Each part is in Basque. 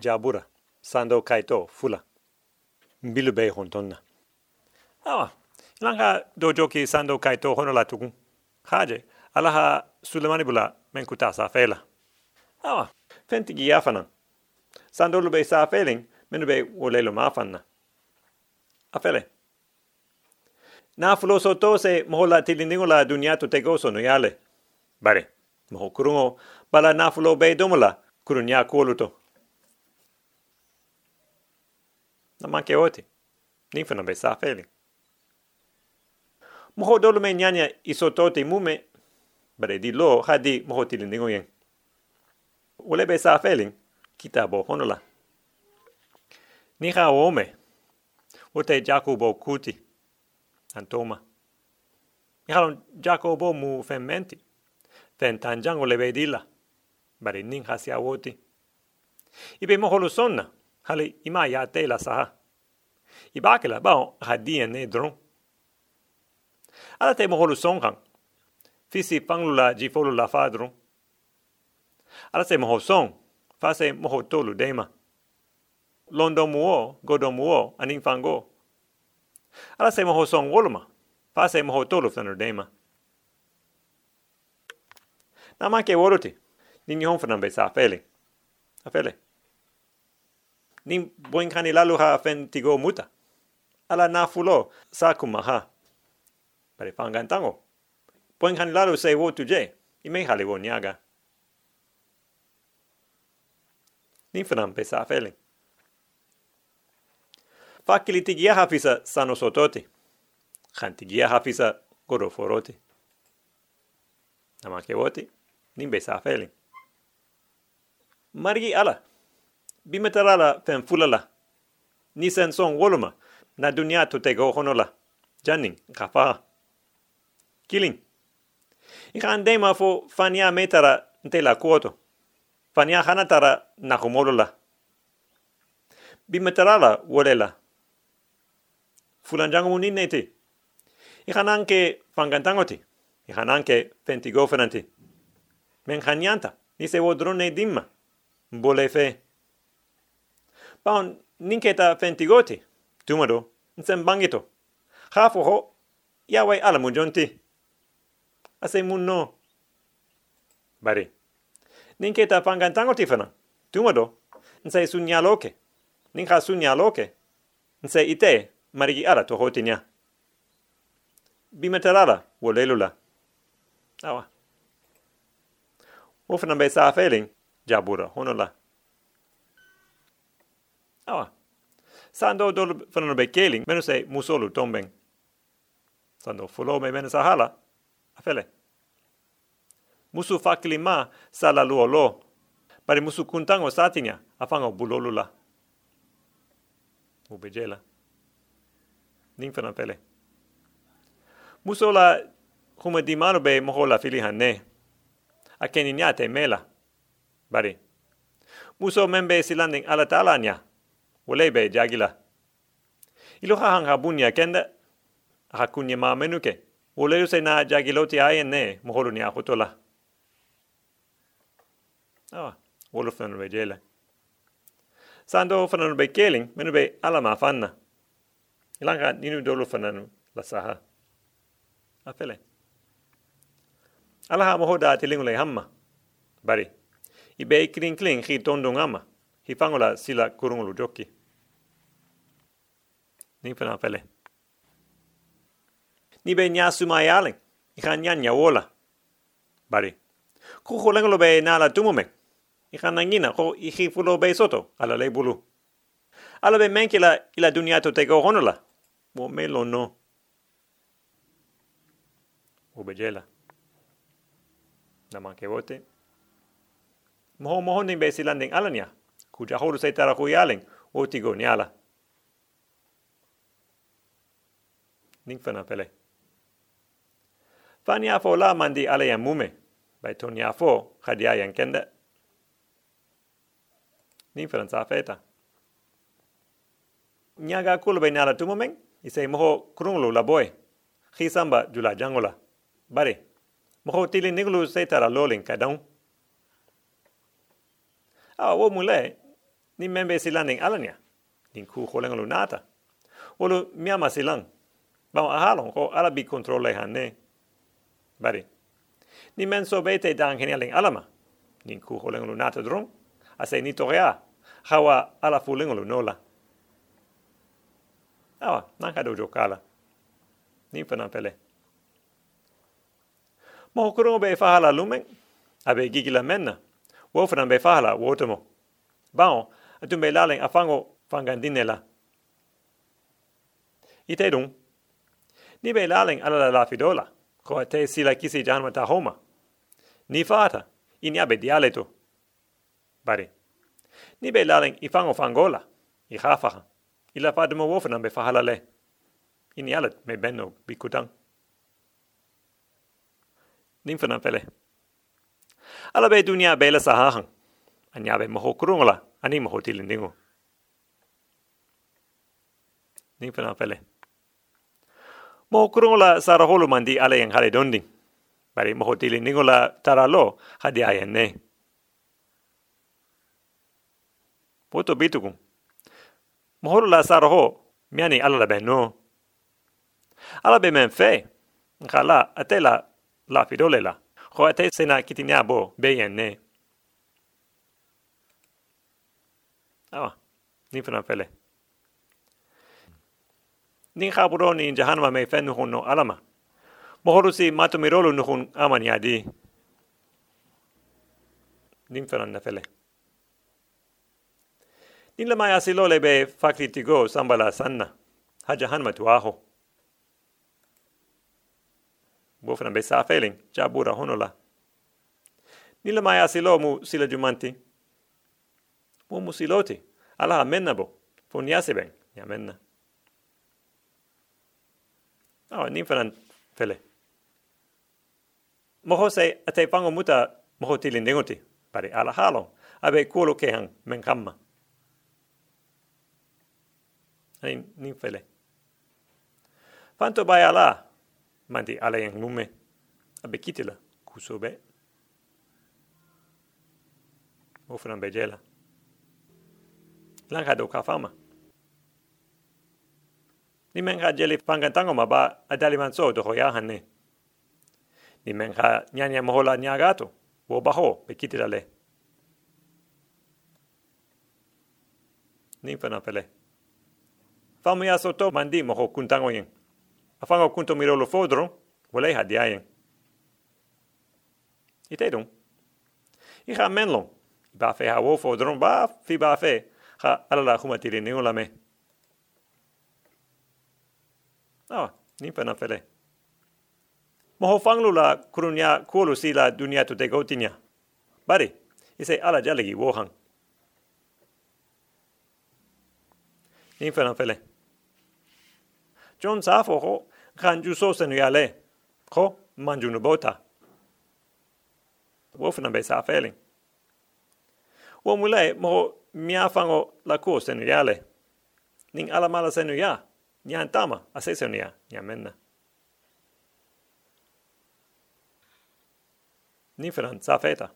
jabura sando kaito fula. Mbilu be hontonna. Awa ilanga dojo ki sando kaito hono la tukun haje alaha sulemani bula men kuta sa fela. Awa fenti gi yafana sando lu be sa feling menu be wolelo mafanna afele. Na fulo so to se mohola tilindingo la dunia to tego so no yale. Bare mo kurungo bala na fulo be domola kurunya koluto na manke oti ni funa be sa feli mo dolo me nyanya iso tote mume bare di lo hadi mo tilindingo yen ule be sa feli kitabo honola ni ha ome Ote Jacobo kuti antoma. Ihalon Jacobo mu femmenti. Fen tanjang ole vedilla. Bari nin hasi awoti. Ibe moholu sonna. Hali ima ya te la saha. Ibakela bao hadien ne dron. Ala te moholu sonkan. Fisi panglula jifolu la fadron. Ala se moho son. Fase moho tolu dema. Londo muo, godo muo, anin fango. Ala se moho son wolma, pa se moho tolu fnanu dema. Na ma ke be sa fele. A fele. Ni boin kani lalu ha fen tigo muta. Ala na fulo sa kuma ha. Pare fangan tango. Boin kani lalu se wo tu je, i me hali wo niaga. Ni fnan be sa fele fakili tigia hafisa sano sototi. Khan tigia hafisa goro foroti. Nama ke woti, nimbe sa feli. Margi ala, bimetarala fen fulala. Nisen son woluma, na dunia to te go honola. Janning, kafa. Killing. Ika andema fo fania metara nte la kuoto. Fania hanatara na humolola. Bimetarala wolela fulanjango mun inneti. Ihan anke fangantangoti. Ihan anke fentigofenanti. Men hanyanta, ni se wodrone dimma. Bole fe. Paon, ninketa fentigoti. Tumado, nsen bangito. Hafo ho, yawai ala mujonti. Ase mun no. Bari. Ninketa fangantangoti fena. Tumado, nse sunyaloke. Ninka sunyaloke. Nse ite, marigi ara to hotinya. Lelula. Awa. Wofna be sa feeling, jabura, honola. Awa. Sando dol fana be keling, menu se musolu tombeng. Sando fulo me menu sa hala, afele. Musu fakili ma sala luo lo, pari musu kuntango satinya, afango bulolula. Ubejela ning fana pele. Muso la huma di mano be moho la fili hanne. A keni nyate mela. Bari. Muso membe silanding ala tala be jagila. Ilo ha hanga bunya kenda. Ha kunye ma menuke. Wole se na jagiloti ayen ne moholu ni ahotola. Awa. Wolo fana be jela. Sando fana be keling menu be ala ma fanna. Ilanga ninu dolo fananu la saha. Afele. Alaha moho da tilingu le hamma. Bari. I be kling hi tondo ngama. Hi fangola sila kurungulu joki. Ni fana fele. Ni be nya sumayale. I kan nya nya wola. Bari. Ko ko lengo be na la tumume. I kan nangina ko i fulo be soto ala le bulu. Ala be menkila ila dunia to te go honola mo melo no. Ubejela. Naman ke wote. Moho moho ni be silanding alanya. Kuja holu se tara kuyaling. Oti go niala. Ning fana pele. Fani afo la mandi ala yang mume. Bai toni afo khadia yang kenda. Ning fana sa feta. Nyaga kulu bai nala tumomeng isay moho krunglu la boy khisamba jula jangola bare moho tili niglu se tara lolin kadang a wo mule ni membe silang ning alanya ning ku holenga lunata olu miama silang ba ahalong ko ala bi kontrole hanne. Bari. Ni men so bete dang heneling alama. Ning ku holenga lunata dron. Ase ni torea hawa ala fulenga lunola awa nanka dojo kala. Ni fana pele mo kurungo be fahala lumen. Abe gigila menna wo fana be fahala wotomo bao atu be laleng afango fangandinela ni be laleng ala la fidola ko te sila kisi janma ta homa. Ni fata ini abe dialeto bari. Ni be laleng ifango fangola i khafa ila fata mo wo fana be fahala le. Ini ala me benno bikutang nin fana pele. Ala be dunia bela sahahan. Anya be moho kurungla, ani moho tilindingu. Nin fana pele. Moho kurungla sara holu mandi ala yang hale donding. Bari moho tilindingu la tara lo hadi ayan ne. Poto bitukung. Moho la sara ho, miani ala la benno. Ala be men fe. Nkala atela la fidole la. Ho ate sena kitinia bo beyen ne. Awa, ni fana pele. Ni khaburo ni jahanma me fenu no alama. Mohoru si matu mirolu nuhun amani adi. Ni fana na pele. Ni la mai asilole be fakritigo sambala sanna. Ha jahanma tu aho. bofna be sa feeling ja bura honola nila maya silo mu sila jumanti mu mu siloti ala menna bo fo niase ben ya menna nin fanan fele. Moho se ate pango muta moho tilin dengoti pari ala halo abe kuolo kehan men kamma. Ai nin fele. Fanto bai ala. Mandi ala yang lume abe kitila kusobe ofran bejela lanka do ka fama ni ka jeli pangan tango ma ba adali man so do hoya hanne ni ka nyanya mohola nyagato wo ba ho ni fana pele. Famu ya soto mandi moho kuntango yen. Afanga kunto miro lo fodro wala ha diayen ite dum i ha menlo. Ba fe ha wo fodro ba fi ba fe ha ala la huma tiri ni ola me ah ni pana fele mo ho fanglu la kurunya kulu si la dunia to de gotinya bari ise ala jalegi wo hang ni pana fele John Safo ho kan ju so yale. Ko manju no bota. Be sa feeling. Wo mule mo mia la ko sen yale. Ning ala mala sen ya. Nyan tama a se sen ya. Nya menna. Ni fran sa feta.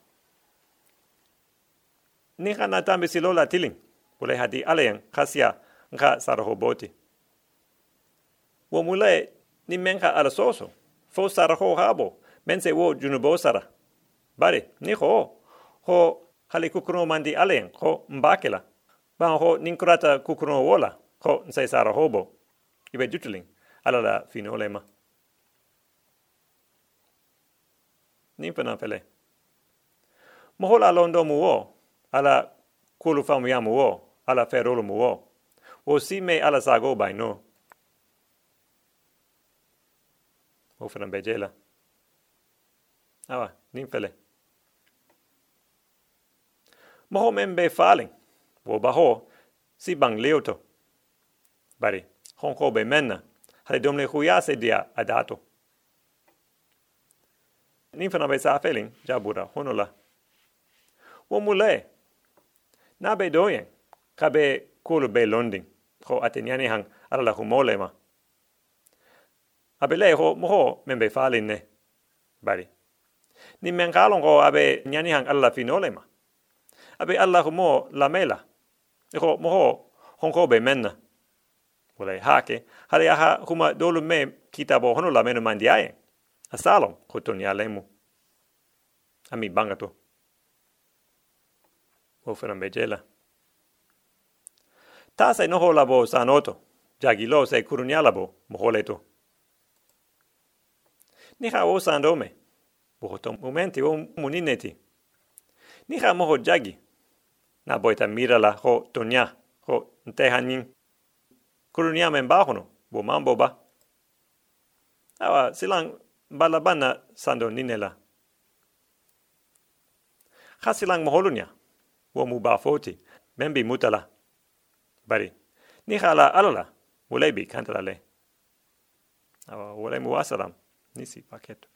Ni kana tambe silola tiling. Wole hadi aleyan khasia nga saraho boti wo mule ni menka ala soso fo sara ho habo men se wo junubo sara bari ni ho ho hali kukro ba ibe jutuling. Ala la finolema ni pana pele mohola londo muo. Ala kulu famu yamu wo ala ferolo muo. O si me ala sago bai no o fana bejela awa nin fele moho men be falen wo baho. Si bang leoto bari hon ko be menna hale domle huya se dia adato nin fana be sa felin jabura honola wo mule na be doyen ka be kulu be londing ko ateniani hang. Ala la humolema abe le ho mo men be falin ne bari ni men kalon abe nyani hang alla finole ma abe allah mo la mela Eko moho honko be menna. Wale hake, hare aha huma dolu me kitabo hono la menu mandi ae. Asalo, koto ni alemu. Ami bangato. Ofera mejela. Tasa noho labo sanoto. Jagi lo se kurunyalabo moholeto. Niha o sandome. Bohoto momenti o munineti. Niha moho jagi. Na boita mirala ho tonya ho ntehanin. Kurunya men bahono, bo mambo ba. Awa silang balabana sando ninela. Ha silang moholunya. Wo mu ba foti. Membi mutala. Bari. Niha la alala. Ulebi kantala le. Awa ulemu wasalam. Nisi paketo.